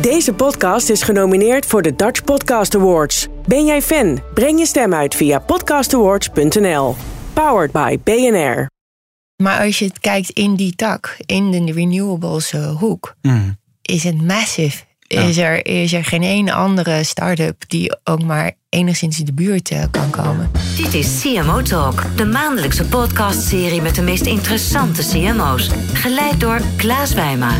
Deze podcast is genomineerd voor de Dutch Podcast Awards. Ben jij fan? Breng je stem uit via podcastawards.nl. Powered by BNR. Maar als je het kijkt in die tak, in de renewables eh, hoek, Mm. is het massive. Is, er, is er geen één andere start-up die ook maar enigszins in de buurt eh, kan komen. Dit is CMO Talk, de maandelijkse podcastserie met de meest interessante CMO's. Geleid door Klaas Wijma.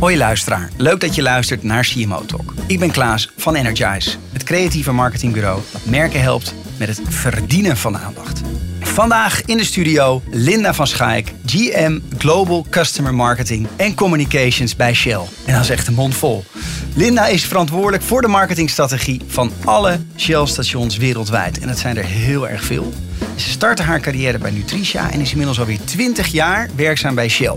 Hoi luisteraar, leuk dat je luistert naar CMO Talk. Ik ben Klaas van Energize, het creatieve marketingbureau dat merken helpt met het verdienen van aandacht. Vandaag in de studio Linda van Schaik, GM Global Customer Marketing en Communications bij Shell. En dat is echt een mond vol. Linda is verantwoordelijk voor de marketingstrategie van alle Shell-stations wereldwijd. En dat zijn er heel erg veel. Ze startte haar carrière bij Nutricia en is inmiddels alweer 20 jaar werkzaam bij Shell.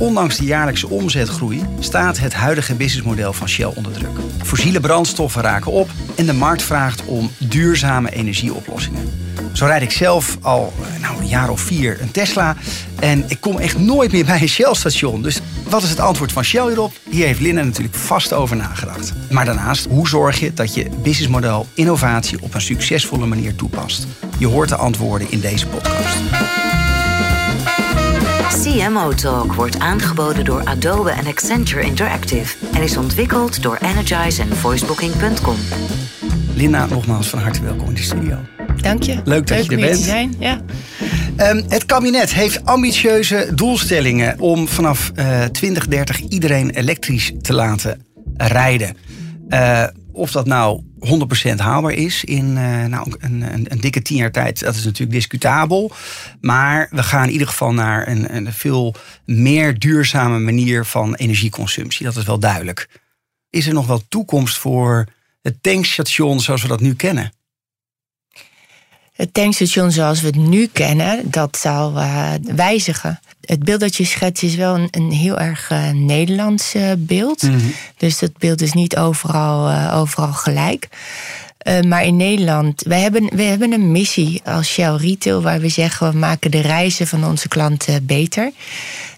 Ondanks de jaarlijkse omzetgroei staat het huidige businessmodel van Shell onder druk. Fossiele brandstoffen raken op en de markt vraagt om duurzame energieoplossingen. Zo rijd ik zelf al eh, nou, een jaar of vier een Tesla en ik kom echt nooit meer bij een Shell-station. Dus wat is het antwoord van Shell hierop? Hier heeft Linda natuurlijk vast over nagedacht. Maar daarnaast, hoe zorg je dat je businessmodel innovatie op een succesvolle manier toepast? Je hoort de antwoorden in deze podcast. CMO Talk wordt aangeboden door Adobe en Accenture Interactive en is ontwikkeld door Energize en voicebooking.com. Linda, nogmaals van harte welkom in de studio. Dank je. Leuk dat je er bent. te zijn. Ja. Ehm, het kabinet heeft ambitieuze doelstellingen om vanaf eh 2030 iedereen elektrisch te laten rijden. Eh, of dat nou 100% haalbaar is in eh, nou, een, een, een dikke tien jaar tijd, dat is natuurlijk discutabel. Maar we gaan in ieder geval naar een, een veel meer duurzame manier van energieconsumptie. Dat is wel duidelijk. Is er nog wel toekomst voor het tankstation zoals we dat nu kennen? Het tankstation zoals we het nu kennen, dat zal eh, wijzigen. Het beeld dat je schetst is wel een, een heel erg eh, Nederlands eh, beeld. Dus dat beeld is niet overal, overal gelijk. Eh, maar in Nederland, we hebben, we hebben een missie als Shell Retail... waar we zeggen, we maken de reizen van onze klanten beter.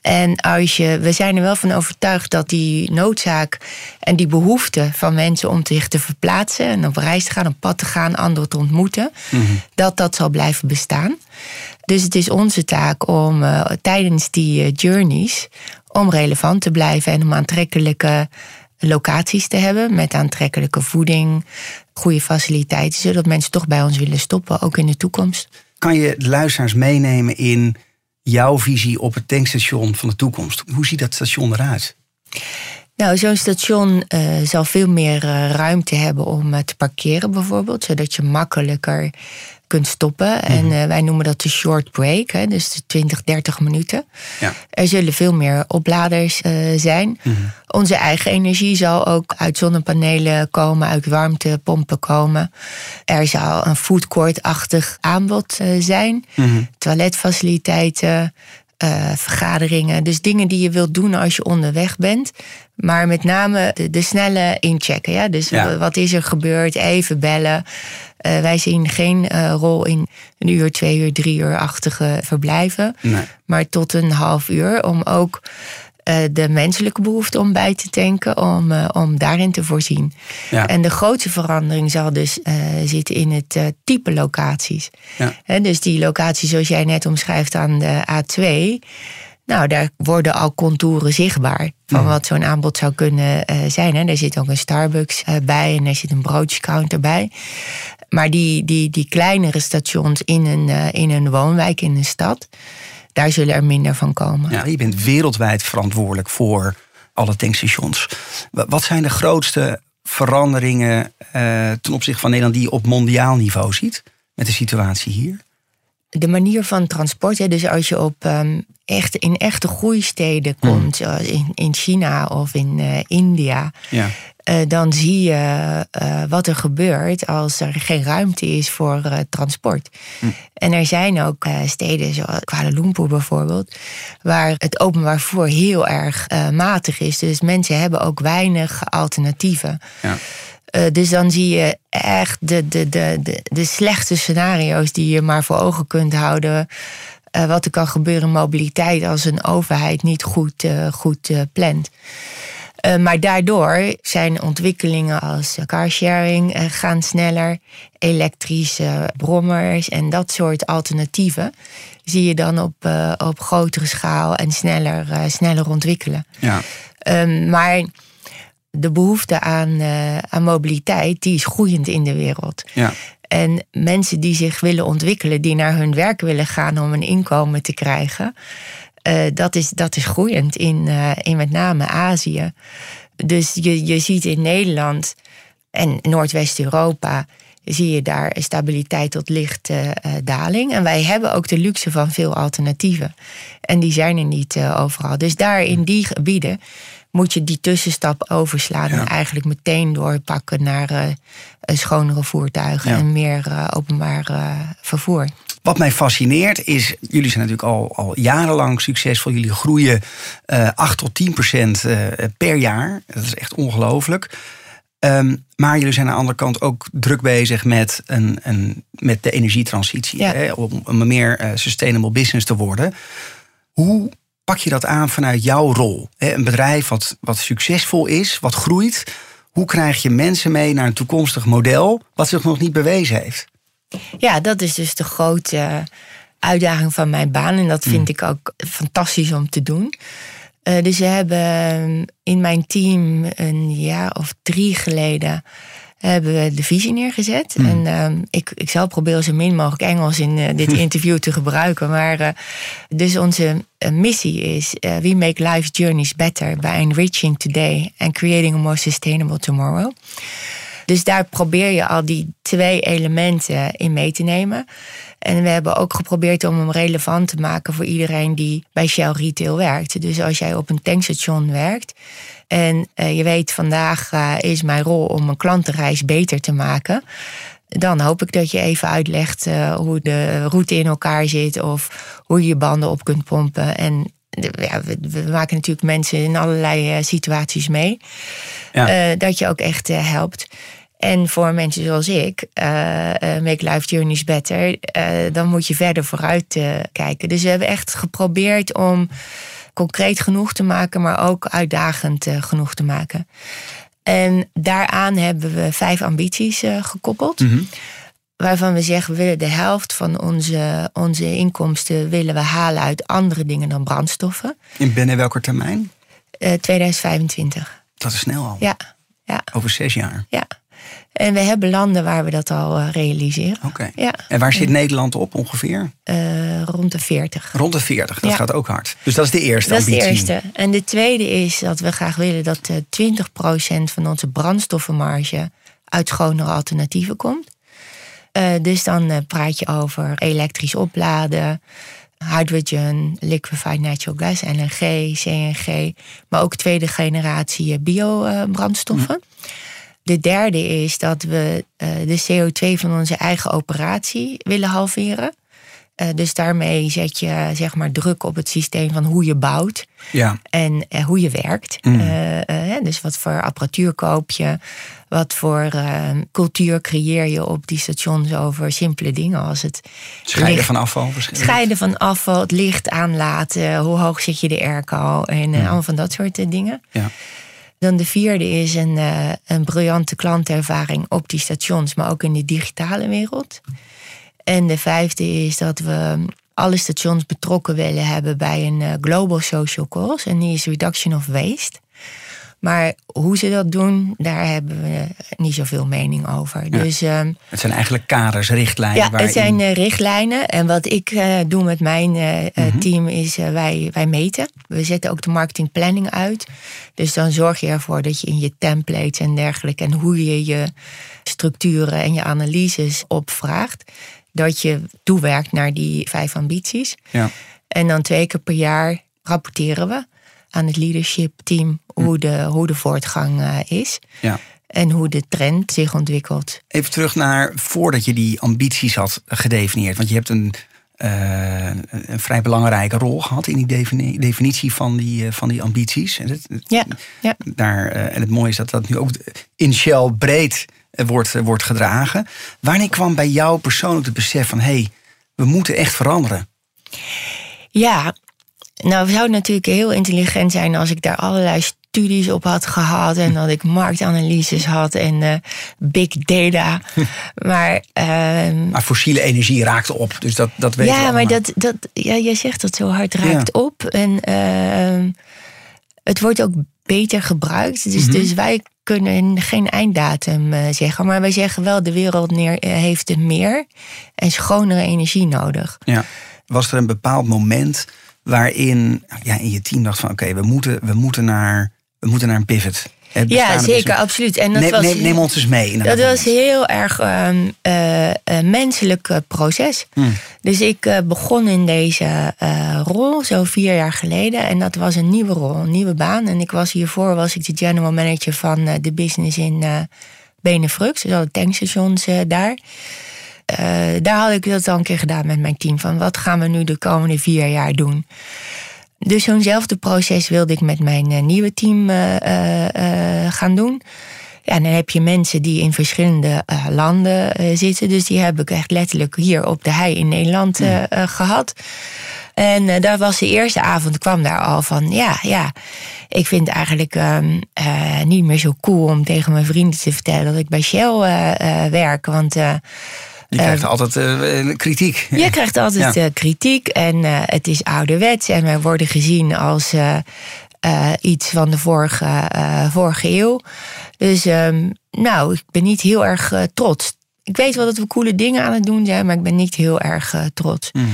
En als je, we zijn er wel van overtuigd dat die noodzaak en die behoefte van mensen om zich te verplaatsen en op reis te gaan, op pad te gaan, anderen te ontmoeten, dat dat zal blijven bestaan. Dus het is onze taak om eh, tijdens die eh, journeys om relevant te blijven en om aantrekkelijke locaties te hebben met aantrekkelijke voeding, goede faciliteiten, zodat mensen toch bij ons willen stoppen, ook in de toekomst. kan je de luisteraars meenemen in jouw visie op het tankstation van de toekomst? Hoe ziet dat station eruit? Nou, zo'n station eh, zal veel meer eh, ruimte hebben om eh, te parkeren, bijvoorbeeld, zodat je makkelijker kunt stoppen. En eh, wij noemen dat de short break, hè, dus de 20, 30 minuten. Ja. Er zullen veel meer opladers eh, zijn. Onze eigen energie zal ook uit zonnepanelen komen, uit warmtepompen komen. Er zal een foodcourt-achtig aanbod eh, zijn, toiletfaciliteiten. eh, vergaderingen. Dus dingen die je wilt doen als je onderweg bent. Maar met name de, de snelle inchecken. Ja? Dus Ja. wat is er gebeurd? Even bellen. Eh, wij zien geen eh, rol in een uur, twee uur, drie uur-achtige verblijven. Nee. Maar tot een half uur om ook eh, de menselijke behoefte om bij te tanken, om, om daarin te voorzien. Ja. En de grootste verandering zal dus zitten in het type locaties. Ja. Dus die locatie zoals jij net omschrijft aan de A2. Nou, daar worden al contouren zichtbaar van wat zo'n aanbod zou kunnen zijn. Hè. Daar zit ook een Starbucks bij en er zit een broodjescounter bij. Maar die, die, die kleinere stations in een, eh, in een woonwijk, in een stad, daar zullen er minder van komen. Ja, je bent wereldwijd verantwoordelijk voor alle tankstations. Wa- Wat zijn de grootste veranderingen eh, ten opzichte van Nederland die je op mondiaal niveau ziet met de situatie hier? De manier van transport, hè, dus als je op, ehm, echt, in echte groeisteden komt, zoals in, in China of in eh, India, Ja. eh, dan zie je eh, wat er gebeurt als er geen ruimte is voor transport. En er zijn ook steden zoals Kuala Lumpur bijvoorbeeld, waar het openbaar vervoer heel erg matig is. Dus mensen hebben ook weinig alternatieven. Ja. Eh, dus dan zie je echt de, de, de, de, de slechtste scenario's die je maar voor ogen kunt houden. eh, wat er kan gebeuren in mobiliteit als een overheid niet goed, uh, goed uh, plant. maar daardoor zijn ontwikkelingen als carsharing gaan sneller, elektrische brommers en dat soort alternatieven zie je dan op, op grotere schaal en sneller, sneller ontwikkelen. Ja. Um, maar de behoefte aan, aan mobiliteit die is groeiend in de wereld. Ja. En mensen die zich willen ontwikkelen, die naar hun werk willen gaan om een inkomen te krijgen, uh, dat, is, dat is groeiend in, uh, in met name Azië. Dus je, je ziet in Nederland en Noordwest-Europa zie je daar stabiliteit tot lichte daling. En wij hebben ook de luxe van veel alternatieven. En die zijn er niet overal. Dus daar in die gebieden moet je die tussenstap overslaan en eigenlijk meteen doorpakken naar uh, schonere voertuigen en meer uh, openbaar uh, vervoer. Wat mij fascineert is, jullie zijn natuurlijk al, al jarenlang succesvol. Jullie groeien 8 tot 10 procent per jaar. Dat is echt ongelooflijk. Um, maar jullie zijn aan de andere kant ook druk bezig met, een, een, met de energietransitie. Ja. Hè, om een meer sustainable business te worden. Hoe pak je dat aan vanuit jouw rol? Een bedrijf wat, wat succesvol is, wat groeit. Hoe krijg je mensen mee naar een toekomstig model wat zich nog niet bewezen heeft? Ja, dat is dus de grote uitdaging van mijn baan. En dat vind hmm. ik ook fantastisch om te doen. Uh, dus we hebben in mijn team een jaar of drie geleden hebben we de visie neergezet. Hmm. En uh, ik, ik zal proberen zo min mogelijk Engels in uh, dit interview te gebruiken. Maar uh, dus onze missie is: We make life journeys better by enriching today and creating a more sustainable tomorrow. Dus daar probeer je al die twee elementen in mee te nemen. En we hebben ook geprobeerd om hem relevant te maken voor iedereen die bij Shell Retail werkt. Dus als jij op een tankstation werkt en uh, je weet vandaag uh, is mijn rol om een klantenreis beter te maken. Dan hoop ik dat je even uitlegt uh, hoe de route in elkaar zit of hoe je je banden op kunt pompen. En ja, we, we, maken natuurlijk mensen in allerlei situaties mee. Ja. dat je ook echt helpt. En voor mensen zoals ik, Make Life Journeys Better, dan moet je verder vooruit kijken. Dus we hebben echt geprobeerd om concreet genoeg te maken, maar ook uitdagend uh, genoeg te maken. En daaraan hebben we vijf ambities uh, gekoppeld. Mhm. Waarvan we zeggen, we willen de helft van onze, onze inkomsten willen we halen uit andere dingen dan brandstoffen. In binnen welke termijn? Uh, 2025. Dat is snel al. Ja. ja. Over zes jaar. Ja. En we hebben landen waar we dat al uh, realiseren. Oké. Ja. En waar zit Nederland op ongeveer? Uh, rond de 40. Rond de 40, dat ja. gaat ook hard. Dus dat is de eerste dat ambitie. Dat is de eerste. En de tweede is dat we graag willen dat uh, 20% van onze brandstoffenmarge uit schonere alternatieven komt. Uh, dus dan praat je over elektrisch opladen, hydrogen, liquefied natural gas, LNG, CNG, maar ook tweede generatie biobrandstoffen. Hm. De derde is dat we uh, de CO2 van onze eigen operatie willen halveren. Uh, dus daarmee zet je zeg maar druk op het systeem van hoe je bouwt ja. en uh, hoe je werkt. Mm. dus wat voor apparatuur koop je, wat voor cultuur creëer je op die stations over simpele dingen als het scheiden licht, van afval. Scheiden van afval, het licht aanlaten, hoe hoog zet je de airco en Mm. allemaal van dat soort dingen. Ja. Dan de vierde is een, uh, een briljante klantervaring op die stations, maar ook in de digitale wereld. En de vijfde is dat we alle stations betrokken willen hebben bij een uh, global social cause. En die is reduction of waste. Maar hoe ze dat doen, daar hebben we niet zoveel mening over. Ja. Dus, um, het zijn eigenlijk kaders, richtlijnen. Ja, waarin... het zijn uh, richtlijnen. En wat ik uh, doe met mijn uh, mm -hmm. team is wij, wij meten. We zetten ook de marketingplanning uit. Dus dan zorg je ervoor dat je in je templates en dergelijke... en hoe je je structuren en je analyses opvraagt... dat je toewerkt naar die vijf ambities. Ja. En dan twee keer per jaar rapporteren we aan het leadership team hoe de, hoe de voortgang uh, is. Ja. En hoe de trend zich ontwikkelt. Even terug naar voordat je die ambities had gedefinieerd. Want je hebt een, uh, een vrij belangrijke rol gehad in die defini definitie van die, uh, van die ambities. En, het, ja, ja. Daar, en het mooie is dat dat nu ook in Shell breed wordt, wordt gedragen. Wanneer kwam bij jou persoonlijk het besef van... hé, hey, we moeten echt veranderen? Ja, nou zou het natuurlijk heel intelligent zijn als ik daar allerlei studies op had gehad en dat ik marktanalyses had en uh, big data. maar, uh, maar fossiele energie raakt op, dus dat, dat weet Ja, maar dat, dat, ja, jij zegt dat zo hard raakt op. En uh, het wordt ook beter gebruikt. Dus, mm dus wij kunnen geen einddatum uh, zeggen. Maar wij zeggen wel, de wereld neer, heeft meer en schonere energie nodig. Ja. Was er een bepaald moment waarin ja, in je team dacht van oké, we, moeten, we, moeten naar, we moeten naar een pivot. Ja, zeker, absoluut. En dat neem, was, neem, neem ons eens mee. dat was heel erg um, uh, een menselijk proces. Hmm. Dus ik uh, begon in deze uh, rol zo vier jaar geleden. En dat was een nieuwe rol, een nieuwe baan. En ik was hiervoor was ik de general manager van de business in Benefrux. Dus alle tankstations daar. daar had ik dat al een keer gedaan met mijn team. Van wat gaan we nu de komende vier jaar doen? Dus zo'nzelfde proces wilde ik met mijn uh, nieuwe team uh, uh, gaan doen. Ja, en dan heb je mensen die in verschillende landen zitten. Dus die heb ik echt letterlijk hier op de hei in Nederland gehad. En daar was de eerste avond, kwam daar al van, ja, ja, ik vind het eigenlijk um, niet meer zo cool om tegen mijn vrienden te vertellen dat ik bij Shell werk. Want je krijgt altijd uh, kritiek. Je krijgt altijd ja. kritiek en uh, het is ouderwets en wij worden gezien als iets van de vorige, vorige eeuw. Dus um, nou, ik ben niet heel erg trots. Ik weet wel dat we coole dingen aan het doen zijn, maar ik ben niet heel erg trots. Mm.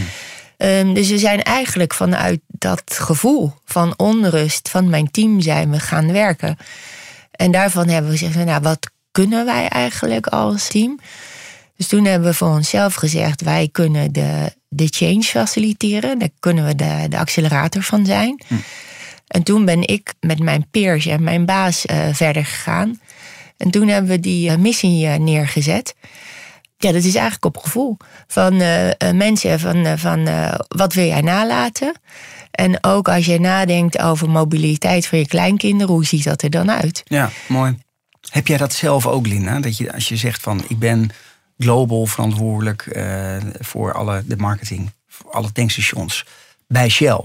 Um, dus we zijn eigenlijk vanuit dat gevoel van onrust van mijn team zijn we gaan werken. En daarvan hebben we gezegd, nou, wat kunnen wij eigenlijk als team? Dus toen hebben we voor onszelf gezegd: wij kunnen de, de change faciliteren. Daar kunnen we de, de accelerator van zijn. Hm. En toen ben ik met mijn peers en mijn baas uh, verder gegaan. En toen hebben we die uh, missie uh, neergezet. Ja, dat is eigenlijk op gevoel. Van mensen van, van wat wil jij nalaten? En ook als je nadenkt over mobiliteit van je kleinkinderen, hoe ziet dat er dan uit? Ja, mooi. Heb jij dat zelf ook, Linda? Dat je als je zegt van ik ben global verantwoordelijk uh, voor alle de marketing, voor alle tankstations bij Shell.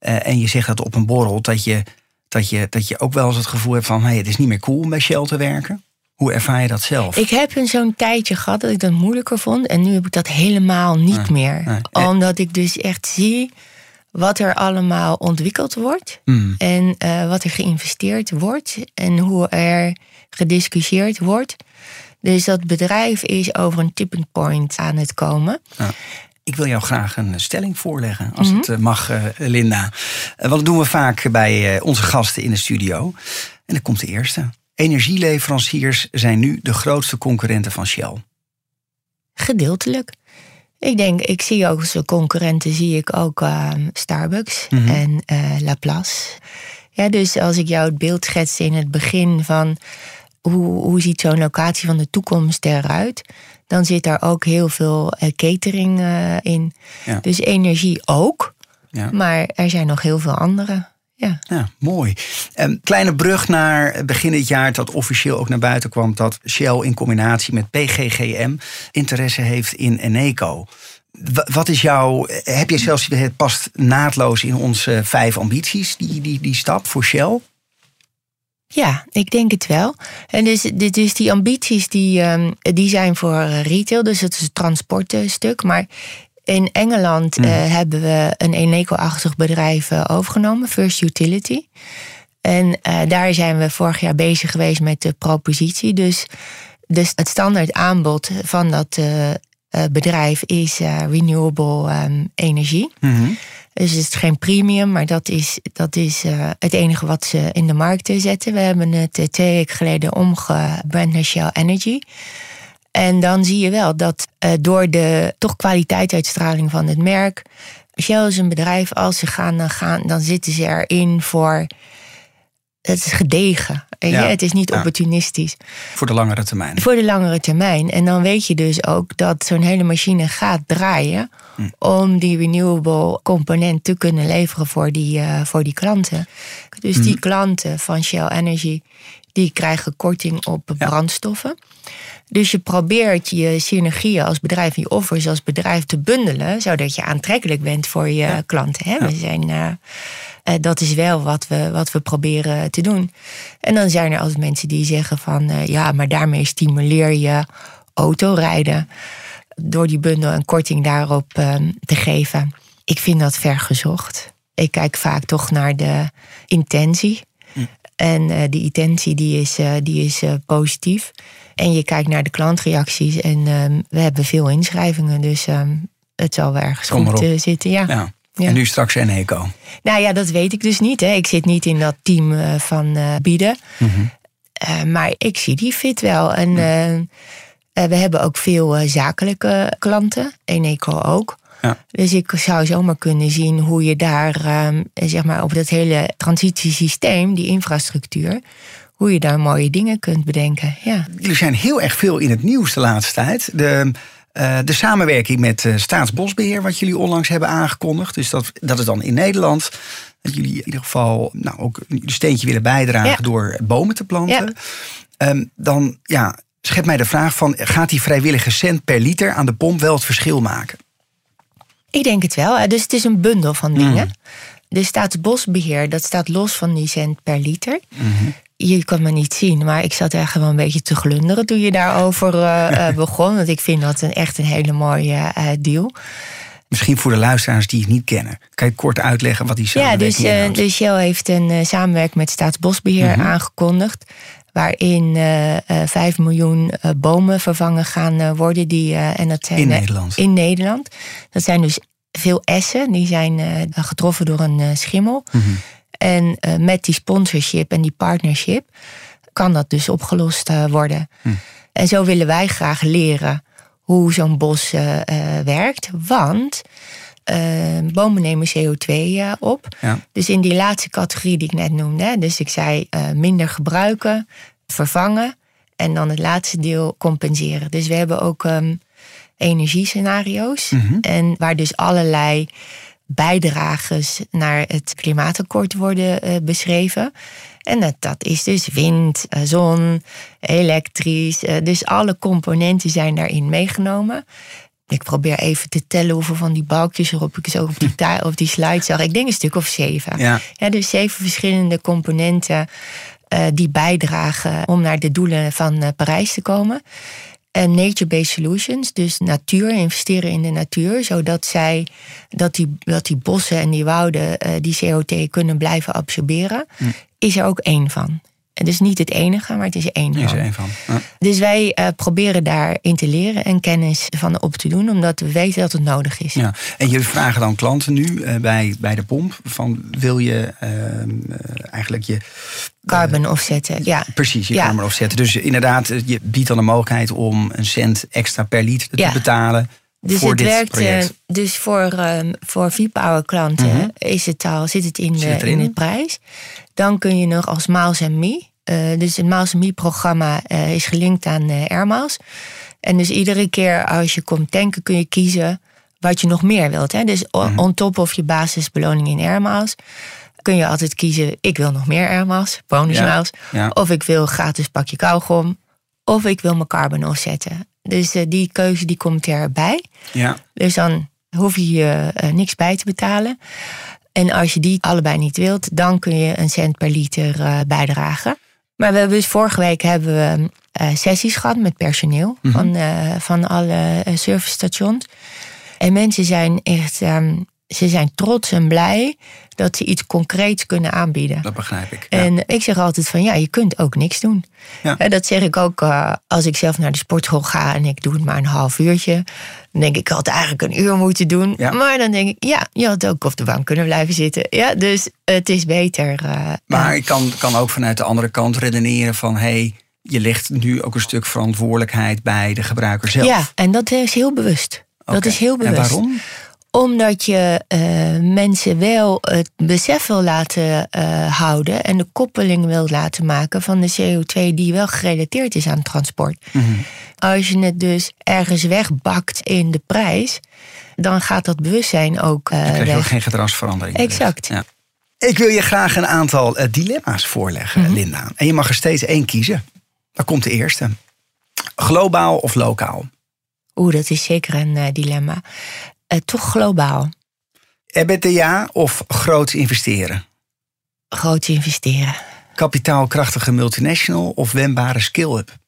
Uh, en je zegt dat op een borrel, dat je, dat, je, dat je ook wel eens het gevoel hebt van hey, het is niet meer cool om bij Shell te werken. Hoe ervaar je dat zelf? Ik heb een zo'n tijdje gehad dat ik dat moeilijker vond. En nu heb ik dat helemaal niet meer. nee. Omdat ik dus echt zie wat er allemaal ontwikkeld wordt. Mm. En uh, wat er geïnvesteerd wordt. En hoe er gediscussieerd wordt. Dus dat bedrijf is over een tipping point aan het komen. Ja. Ik wil jou graag een stelling voorleggen, als mm -hmm. het mag, uh, Linda. Uh, want dat doen we vaak bij onze gasten in de studio. En dan komt de eerste. Energieleveranciers zijn nu de grootste concurrenten van Shell. Gedeeltelijk. Ik denk, ik zie ook als concurrenten zie ik ook uh, Starbucks Mhm. mm -hmm. en uh, Laplace. Ja, dus als ik jou het beeld schets in het begin van hoe, hoe ziet zo'n locatie van de toekomst eruit, dan zit daar ook heel veel uh, catering in. Ja. Dus energie ook, Ja. maar er zijn nog heel veel andere. Ja. Ja, mooi. Um, kleine brug naar begin dit jaar dat officieel ook naar buiten kwam dat Shell in combinatie met PGGM interesse heeft in Eneco. W wat is jouw. Heb je zelfs het past naadloos in onze vijf ambities, die, die, die stap voor Shell? Ja, ik denk het wel. En dus, dus die ambities die, um, die zijn voor retail, dus het is het transportstuk. Maar in Engeland mm. uh, hebben we een Eneco-achtig bedrijf uh, overgenomen, First Utility. En daar zijn we vorig jaar bezig geweest met de propositie. Dus, dus het standaard aanbod van dat bedrijf is renewable um, energie. Mm -hmm. Dus het is geen premium, maar dat is, dat is uh, het enige wat ze in de markt zetten. We hebben het uh, twee weken geleden omgebrand naar Shell Energy. En dan zie je wel dat uh, door de toch kwaliteitsuitstraling van het merk. Shell is een bedrijf, als ze gaan, gaan, dan zitten ze erin voor het is gedegen. Ja. Het is niet opportunistisch. Voor de langere termijn. Voor de langere termijn. En dan weet je dus ook dat zo'n hele machine gaat draaien. Hm. om die renewable component te kunnen leveren voor die, uh, voor die klanten. Dus die hm. klanten van Shell Energy. die krijgen korting op brandstoffen. Dus je probeert je synergieën als bedrijf en je offers als bedrijf te bundelen, zodat je aantrekkelijk bent voor je klanten. Hè? We zijn, uh, dat is wel wat we, wat we proberen te doen. En dan zijn er altijd mensen die zeggen van uh, ja, maar daarmee stimuleer je autorijden. Door die bundel een korting daarop ehm, te geven. Ik vind dat vergezocht. Ik kijk vaak toch naar de intentie. Hm. En die intentie die is, die is positief. En je kijkt naar de klantreacties en um, we hebben veel inschrijvingen. Dus um, het zal wel ergens Kom goed zitten. Ja. ja. En nu straks Eneco. Nou ja, dat weet ik dus niet. Hè. Ik zit niet in dat team uh, van uh, bieden. Mm -hmm. maar ik zie die fit wel. En we hebben ook veel zakelijke klanten. Eneco ook. Ja. Dus ik zou zomaar kunnen zien hoe je daar, um, zeg maar, op dat hele transitiesysteem, die infrastructuur, hoe je daar mooie dingen kunt bedenken. Ja. Jullie zijn heel erg veel in het nieuws de laatste tijd. De, uh, de samenwerking met uh, Staatsbosbeheer, wat jullie onlangs hebben aangekondigd. Dus dat, dat is dan in Nederland. Dat jullie in ieder geval nou, ook een steentje willen bijdragen door bomen te planten. Ja. Um, dan ja, schep mij de vraag van, gaat die vrijwillige cent per liter aan de pomp wel het verschil maken? Ik denk het wel. Dus het is een bundel van dingen. Mm. De Staatsbosbeheer, dat staat los van die cent per liter. Mm je kan me niet zien, maar ik zat echt wel een beetje te glunderen toen je daarover uh, begon. Want ik vind dat een, echt een hele mooie uh, deal. Misschien voor de luisteraars die het niet kennen. Kan je kort uitleggen wat die samenwerking is? Ja, dus, dus Shell heeft een samenwerking met Staatsbosbeheer mhm. aangekondigd. Waarin uh, 5 miljoen bomen vervangen gaan worden. Die, en dat zijn, in Nederland. In Nederland. Dat zijn dus veel essen. Die zijn getroffen door een schimmel. Mm en uh, met die sponsorship en die partnership kan dat dus opgelost uh, worden. Hm. En zo willen wij graag leren hoe zo'n bos uh, werkt. Want bomen nemen CO2 op. Ja. Dus in die laatste categorie die ik net noemde. Dus ik zei minder gebruiken, vervangen. En dan het laatste deel compenseren. Dus we hebben ook um, energiescenario's. Mm -hmm. En waar dus allerlei bijdrages naar het klimaatakkoord worden uh, beschreven. En dat, dat is dus wind, uh, zon, elektrisch. Uh, dus alle componenten zijn daarin meegenomen. Ik probeer even te tellen hoeveel van die balkjes erop ik zo op die, op die slide zag. Ik denk een stuk of zeven. Ja. ja dus zeven verschillende componenten die bijdragen om naar de doelen van Parijs te komen. En nature-based solutions, dus natuur, investeren in de natuur, zodat zij dat die, dat die bossen en die wouden uh, die CO2 kunnen blijven absorberen, hm. is er ook één van. Het is niet het enige, maar het is één van. Is er één van. Ja. Dus wij uh, proberen daarin te leren en kennis van op te doen, omdat we weten dat het nodig is. Ja. En jullie vragen dan klanten nu uh, bij, bij de pomp: van wil je ehm, eigenlijk je Carbon offsetten, ja. Precies, je ja. carbon offsetten. Dus inderdaad, je biedt dan de mogelijkheid om een cent extra per liter te betalen. Dus voor het dit werkt project. dus voor, um, voor V-Power klanten mm -hmm. is het al, zit het in, zit de, in de prijs. Dan kun je nog als Miles Me. Uh, dus het Miles Me programma uh, is gelinkt aan uh, Airmiles. En dus iedere keer als je komt tanken kun je kiezen wat je nog meer wilt. Hè? Dus on, -hmm. on top of je basisbeloning in Airmiles kun je altijd kiezen, ik wil nog meer bonus ja, ja. Of ik wil gratis pakje kauwgom. Of ik wil mijn carbon offsetten. Dus uh, die keuze die komt erbij. Ja. Dus dan hoef je je uh, niks bij te betalen. En als je die allebei niet wilt, dan kun je een cent per liter uh, bijdragen. Maar we hebben dus vorige week hebben we sessies gehad met personeel mm -hmm. van, van alle servicestations. En mensen zijn echt um, ze zijn trots en blij dat ze iets concreets kunnen aanbieden. Dat begrijp ik. En ik zeg altijd van ja, je kunt ook niks doen. Ja. Dat zeg ik ook uh, als ik zelf naar de sportschool ga en ik doe het maar een half uurtje. Dan denk ik, ik had eigenlijk een uur moeten doen. Ja. Maar dan denk ik, ja, je had ook op de bank kunnen blijven zitten. Ja, dus het is beter. Uh, maar ik kan, kan ook vanuit de andere kant redeneren van hé. Hey, je legt nu ook een stuk verantwoordelijkheid bij de gebruiker zelf. Ja, en dat is heel bewust. Okay. Dat is heel bewust. En waarom? Omdat je uh, mensen wel het besef wil laten uh, houden en de koppeling wil laten maken van de CO2 die wel gerelateerd is aan transport. Mm -hmm. Als je het dus ergens wegbakt in de prijs, dan gaat dat bewustzijn ook. Uh, dan krijg je ook geen gedragsverandering. Exact. Ja. Ik wil je graag een aantal dilemma's voorleggen, mm -hmm. Linda. En je mag er steeds één kiezen. Dan komt de eerste. Globaal of lokaal? Oeh, dat is zeker een uh, dilemma. Uh, toch globaal. EBITDA of groot investeren? Groot investeren. Kapitaalkrachtige multinational of wendbare skill-up?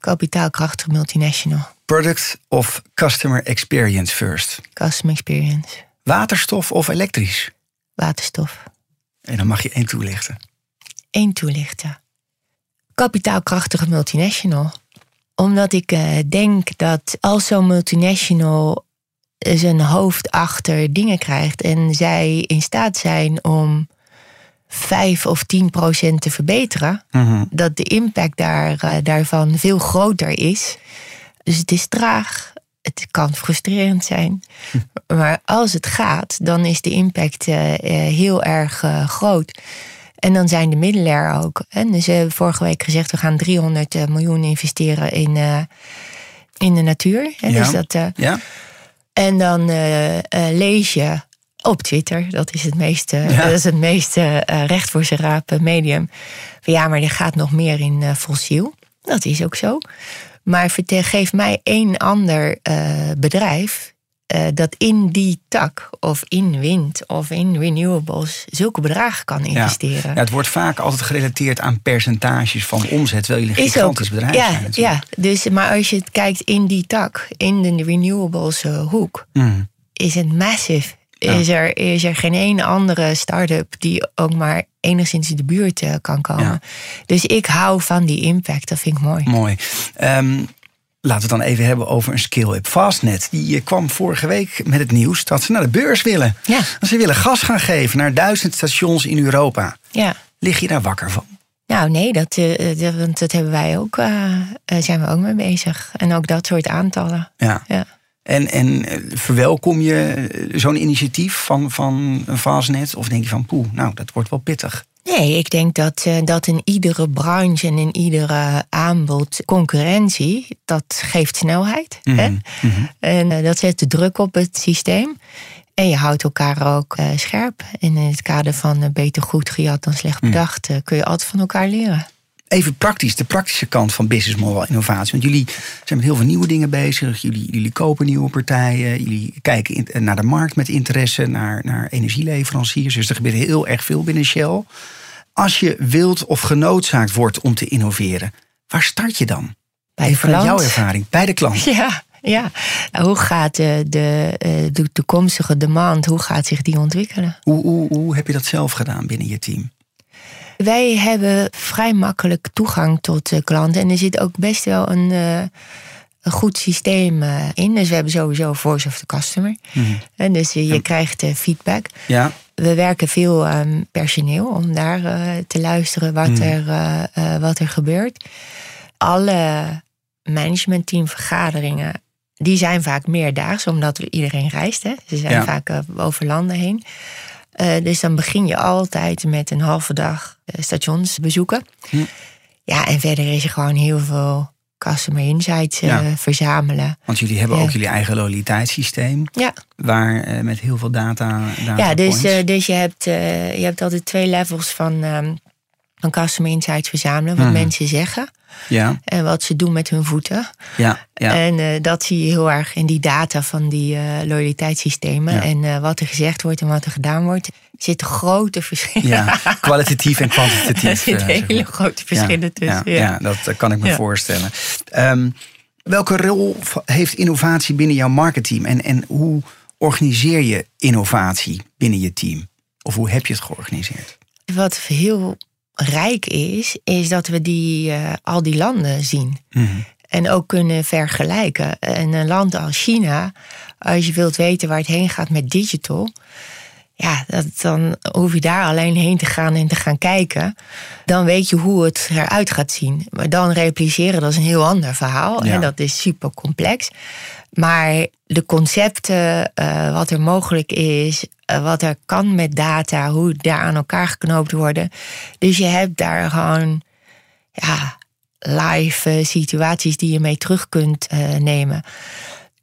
Kapitaalkrachtige multinational. Product of customer experience first? Customer experience. Waterstof of elektrisch? Waterstof. En dan mag je één toelichten. Eén toelichten. Kapitaalkrachtige multinational omdat ik uh, denk dat als zo'n multinational zijn hoofd achter dingen krijgt en zij in staat zijn om 5 of 10 procent te verbeteren, mm -hmm. dat de impact daar, uh, daarvan veel groter is. Dus het is traag, het kan frustrerend zijn. Maar als het gaat, dan is de impact uh, heel erg groot. En dan zijn de middelen er ook. En dus we hebben vorige week gezegd, we gaan 300 miljoen investeren in, uh, in de natuur. En, ja. dus dat, ja. En dan uh, lees je op Twitter, dat is het meest, ja. dat is het meest recht voor zijn raap medium. Van, ja, maar er gaat nog meer in fossiel. Dat is ook zo. Maar geef mij één ander bedrijf uh, dat in die tak of in wind of in renewables zulke bedragen kan investeren. Ja. ja het wordt vaak altijd gerelateerd aan percentages van omzet, terwijl jullie een gigantisch bedrijf ja, zijn. Ja, dus, maar als je het kijkt in die tak, in de renewables uh, hoek, mm. is het massive. Ja. Is, er, is er geen één andere start-up die ook maar enigszins in de buurt uh, kan komen. Dus ik hou van die impact, dat vind ik mooi. Mooi. Um, Laten we het dan even hebben over een skill-up. Fastnet die kwam vorige week met het nieuws dat ze naar de beurs willen. Ja. Ze willen gas gaan geven naar duizend stations in Europa. Ja. Lig je daar wakker van? Nou nee, dat, uh, dat, dat hebben wij ook, uh, zijn we ook mee bezig. En ook dat soort aantallen. Ja. ja. En, en verwelkom je zo'n initiatief van, van Fastnet? Of denk je van poeh, nou dat wordt wel pittig? Nee, ik denk dat, uh, dat in iedere branche en in iedere aanbod concurrentie, dat geeft snelheid. Mm -hmm. hè? Mm -hmm. En uh, dat zet de druk op het systeem. En je houdt elkaar ook uh, scherp. En in het kader van beter goed gejat dan slecht bedacht, kun je altijd van elkaar leren. Even praktisch, de praktische kant van business model innovatie. Want jullie zijn met heel veel nieuwe dingen bezig. Jullie, jullie kopen nieuwe partijen. Jullie kijken in, naar de markt met interesse, naar, naar energieleveranciers. Dus er gebeurt heel erg veel binnen Shell. Als je wilt of genoodzaakt wordt om te innoveren, waar start je dan? Bij de Vanuit jouw ervaring, bij de klant. Ja, ja. Hoe gaat de, de, de toekomstige demand, hoe gaat zich die ontwikkelen? Hoe, hoe, hoe heb je dat zelf gedaan binnen je team? Wij hebben vrij makkelijk toegang tot de klanten. En er zit ook best wel een, uh, een goed systeem uh, in. Dus we hebben sowieso voice of the customer. Mm-hmm. En dus je, je krijgt feedback. Ja. We werken veel personeel om daar te luisteren wat, mm. er, wat er gebeurt. Alle managementteamvergaderingen die zijn vaak meerdaags, omdat iedereen reist. Hè? Ze zijn ja. vaak over landen heen. Uh, dus dan begin je altijd met een halve dag uh, stations bezoeken. Hm. Ja, en verder is er gewoon heel veel customer insights uh, ja. verzamelen. Want jullie hebben ja. ook jullie eigen loyaliteitssysteem. Ja. Waar met heel veel data. data ja, dus, dus je, hebt, je hebt altijd twee levels van, um, van customer insights verzamelen. Wat hm. mensen zeggen. Ja. En wat ze doen met hun voeten. Ja, ja. En uh, dat zie je heel erg in die data van die uh, loyaliteitssystemen. Ja. En uh, wat er gezegd wordt en wat er gedaan wordt. Er zitten grote verschillen. Ja, kwalitatief en kwantitatief. Er zitten hele zeg maar. grote verschillen tussen. Ja, ja. dat kan ik me voorstellen. Um, welke rol heeft innovatie binnen jouw marketing? En, en hoe organiseer je innovatie binnen je team? Of hoe heb je het georganiseerd? Wat heel rijk is, is dat we die, uh, al die landen zien. Mm-hmm. En ook kunnen vergelijken. En een land als China, als je wilt weten waar het heen gaat met digital. Ja, dat, dan hoef je daar alleen heen te gaan en te gaan kijken. Dan weet je hoe het eruit gaat zien. Maar dan repliceren, dat is een heel ander verhaal. Ja. En dat is super complex. Maar de concepten, uh, wat er mogelijk is, uh, wat er kan met data, hoe daar aan elkaar geknoopt worden. Dus je hebt daar gewoon ja, live uh, situaties die je mee terug kunt nemen.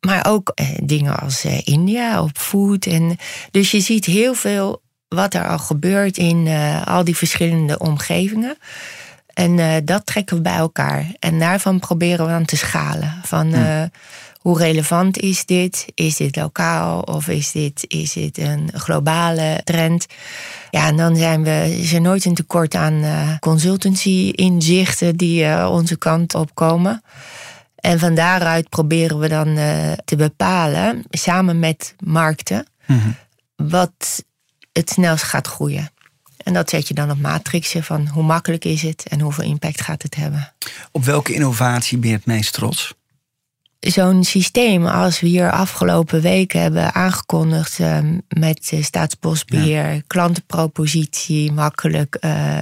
Maar ook dingen als India op food. En, dus je ziet heel veel wat er al gebeurt in al die verschillende omgevingen. En dat trekken we bij elkaar. En daarvan proberen we dan te schalen. Van, hm hoe relevant is dit? Is dit lokaal of is dit, is dit een globale trend? Ja, en dan zijn we, is er nooit een tekort aan consultancy-inzichten die onze kant op komen. En van daaruit proberen we dan uh, te bepalen, samen met markten, mm wat het snelst gaat groeien. En dat zet je dan op matrixen van hoe makkelijk is het en hoeveel impact gaat het hebben. Op welke innovatie ben je het meest trots? zo'n systeem als we hier afgelopen weken hebben aangekondigd uh, met staatsbosbeheer, klantenpropositie makkelijk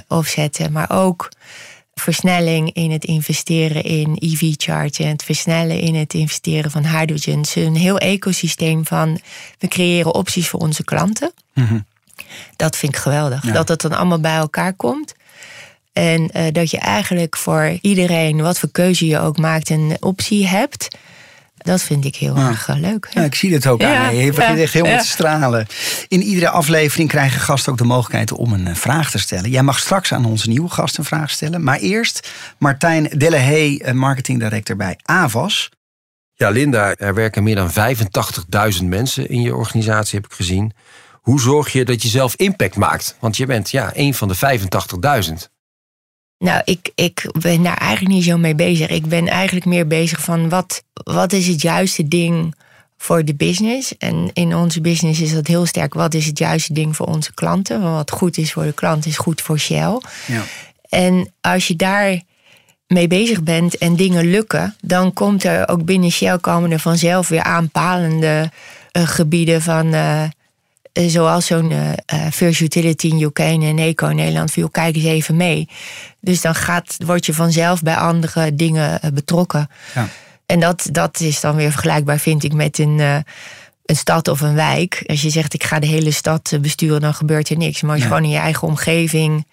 opzetten, maar ook versnelling in het investeren in EV-charging, het versnellen in het investeren van hydrogen. Dus een heel ecosysteem van we creëren opties voor onze klanten. Mhm. Dat vind ik geweldig. Dat het dan allemaal bij elkaar komt. En uh, dat je eigenlijk voor iedereen, wat voor keuze je ook maakt, een optie hebt. Dat vind ik heel erg eh, leuk. Ja. ik zie het ook aan je. Je begint echt helemaal te stralen. In iedere aflevering krijgen gasten ook de mogelijkheid om een eh, vraag te stellen. Jij mag straks aan onze nieuwe gast een vraag stellen. Maar eerst Martijn Delahey, eh, marketing director bij Avas. Ja, Linda, er werken meer dan 85.000 mensen in je organisatie, heb ik gezien. Hoe zorg je dat je zelf impact maakt? Want je bent ja, een van de 85.000. Nou, ik, ik ben daar eigenlijk niet zo mee bezig. Ik ben eigenlijk meer bezig van wat, wat is het juiste ding voor de business. En in onze business is dat heel sterk. Wat is het juiste ding voor onze klanten? Want wat goed is voor de klant is goed voor Shell. Ja. En als je daar mee bezig bent en dingen lukken, dan komt er ook binnen Shell komen er vanzelf weer aanpalende uh, gebieden van. Uh, eh, zoals zo'n uh, First Utility in UK en Eco in Nederland, viel kijk eens even mee. Dus dan gaat, word je vanzelf bij andere dingen betrokken. Ja. En dat, dat is dan weer vergelijkbaar, vind ik, met een, een stad of een wijk. Als je zegt, ik ga de hele stad besturen, dan gebeurt er niks. Maar als je gewoon in je eigen omgeving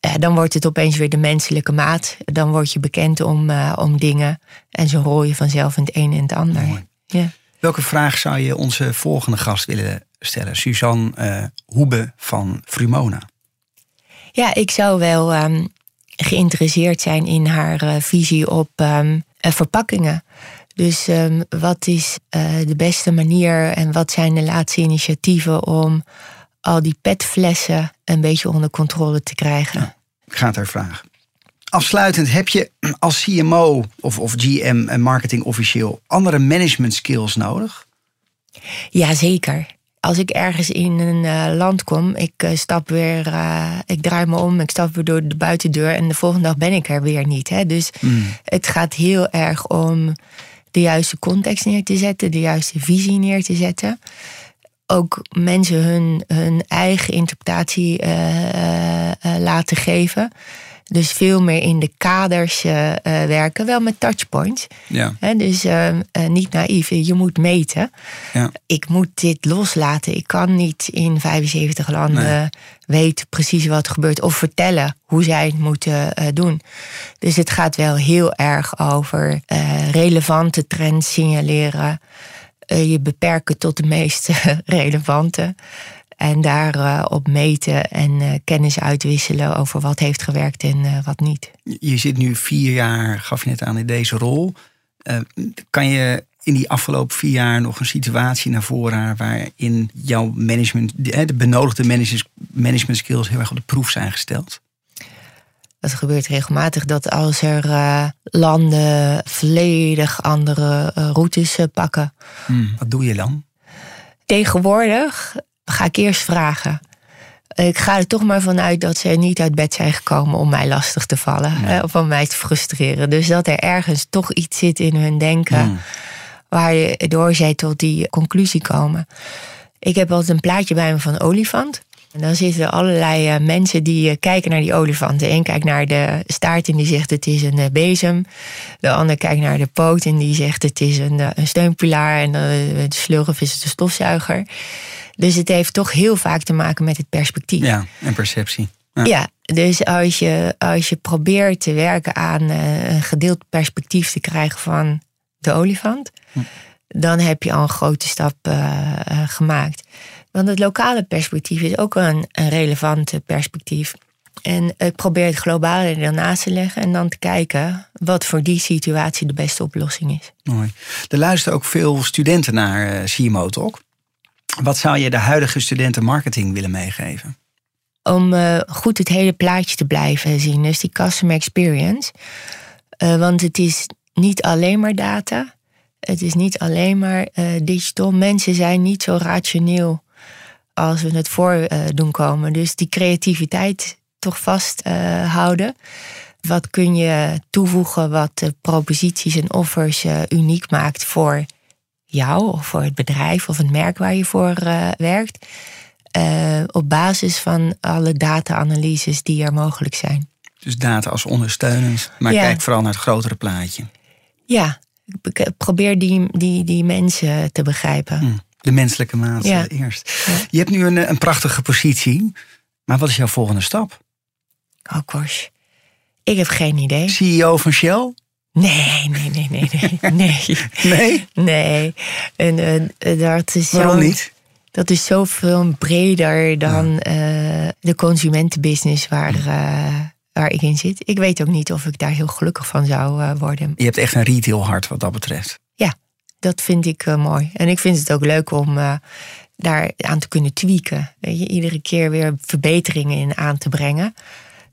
dan wordt het opeens weer de menselijke maat. Dan word je bekend om, om dingen. En zo rol je vanzelf in het een en het ander. Ja. Welke vraag zou je onze volgende gast willen stellen. Suzanne uh, Hoebe van Frumona. Ja, ik zou wel um, geïnteresseerd zijn in haar uh, visie op um, verpakkingen. Dus um, wat is uh, de beste manier en wat zijn de laatste initiatieven om al die petflessen een beetje onder controle te krijgen? Ja, ik ga het haar vragen. Afsluitend, heb je als CMO of, of GM en marketing officieel andere management skills nodig? Jazeker ik ergens in een uh, land kom, ik uh, stap weer, uh, ik draai me om, ik stap weer door de buitendeur en de volgende dag ben ik er weer niet. Hè? Dus mm. het gaat heel erg om de juiste context neer te zetten, de juiste visie neer te zetten. Ook mensen hun, hun eigen interpretatie laten geven. Dus veel meer in de kaders uh, werken, wel met touchpoints. Ja. dus uh, niet naïef, je moet meten. Ja. Ik moet dit loslaten. Ik kan niet in 75 landen weten precies wat er gebeurt of vertellen hoe zij het moeten doen. Dus het gaat wel heel erg over relevante trends signaleren. je beperken tot de meest relevante. En daarop op meten en uh, kennis uitwisselen over wat heeft gewerkt en uh, wat niet. Je zit nu vier jaar, gaf je net aan, in deze rol. Uh, kan je in die afgelopen vier jaar nog een situatie naar voren waarin jouw management, de benodigde management, management skills heel erg op de proef zijn gesteld? Het gebeurt regelmatig dat als er landen volledig andere routes pakken. Hmm, wat doe je dan? Tegenwoordig ga ik eerst vragen. Ik ga er toch maar vanuit dat ze niet uit bed zijn gekomen om mij lastig te vallen. Of om mij te frustreren. Dus dat er ergens toch iets zit in hun denken. Hmm. Waardoor zij tot die conclusie komen. Ik heb altijd een plaatje bij me van olifant. En dan zitten er allerlei eh, mensen die eh, kijken naar die olifant. De een kijkt naar de staart en die zegt het is een eh, bezem. De ander kijkt naar de poot en die zegt het is een, een steunpilaar. En de slurf is het een stofzuiger. Dus het heeft toch heel vaak te maken met het perspectief. Ja, en perceptie. Ja. dus als je, als je probeert te werken aan een gedeeld perspectief te krijgen van de olifant, hm. dan heb je al een grote stap gemaakt. Want het lokale perspectief is ook een, een relevant perspectief. En ik probeer het globale ernaast te leggen en dan te kijken wat voor die situatie de beste oplossing is. Mooi. Er luisteren ook veel studenten naar uh, CMO Talk. Wat zou je de huidige studenten marketing willen meegeven? Om uh, goed het hele plaatje te blijven zien, dus die customer experience. Uh, want het is niet alleen maar data, het is niet alleen maar digital. Mensen zijn niet zo rationeel als we het voor uh, doen komen. Dus die creativiteit toch vasthouden. Uh, wat kun je toevoegen wat de proposities en offers uh, uniek maakt voor jou of voor het bedrijf of het merk waar je voor werkt. op basis van alle data-analyses die er mogelijk zijn. Dus data als ondersteunend, maar kijk vooral naar het grotere plaatje. Ja, ik probeer die, die, die mensen te begrijpen. Hmm. De menselijke maat ja. eerst. Je hebt nu een, een prachtige positie. Maar wat is jouw volgende stap? Oh gosh. Ik heb geen idee. CEO van Shell? Nee, nee, nee, nee, nee. Nee? nee? nee. En uh, dat is Waarom niet? Dat is zoveel breder dan uh, de consumentenbusiness waar, uh, waar ik in zit. Ik weet ook niet of ik daar heel gelukkig van zou worden. Je hebt echt een retail hart wat dat betreft dat vind ik uh, mooi. En ik vind het ook leuk om uh, daar aan te kunnen tweaken. Weet je, iedere keer weer verbeteringen in aan te brengen.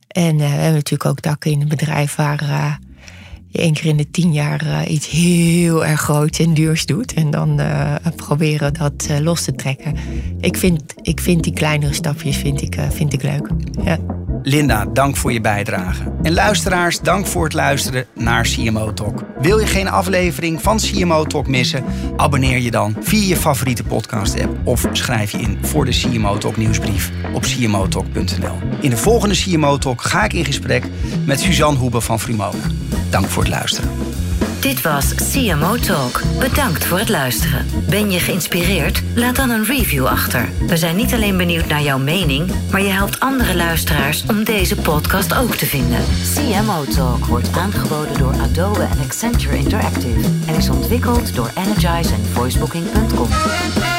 En uh, we hebben natuurlijk ook takken in het bedrijf waar je één keer in de tien jaar iets heel erg groots en duurs doet. En dan proberen dat los te trekken. Ik vind, ik vind die kleinere stapjes vind ik, vind ik leuk. Ja. Linda, dank voor je bijdrage. En luisteraars, dank voor het luisteren naar CMO Talk. Wil je geen aflevering van CMO Talk missen? Abonneer je dan via je favoriete podcast-app of schrijf je in voor de CMO Talk nieuwsbrief op cmotalk.nl. In de volgende CMO Talk ga ik in gesprek met Suzanne Hoebe van Frumona. Dank voor het luisteren. Dit was CMO Talk. Bedankt voor het luisteren. Ben je geïnspireerd? Laat dan een review achter. We zijn niet alleen benieuwd naar jouw mening, maar je helpt andere luisteraars om deze podcast ook te vinden. CMO Talk wordt aangeboden door Adobe en Accenture Interactive en is ontwikkeld door Energize en voicebooking.com.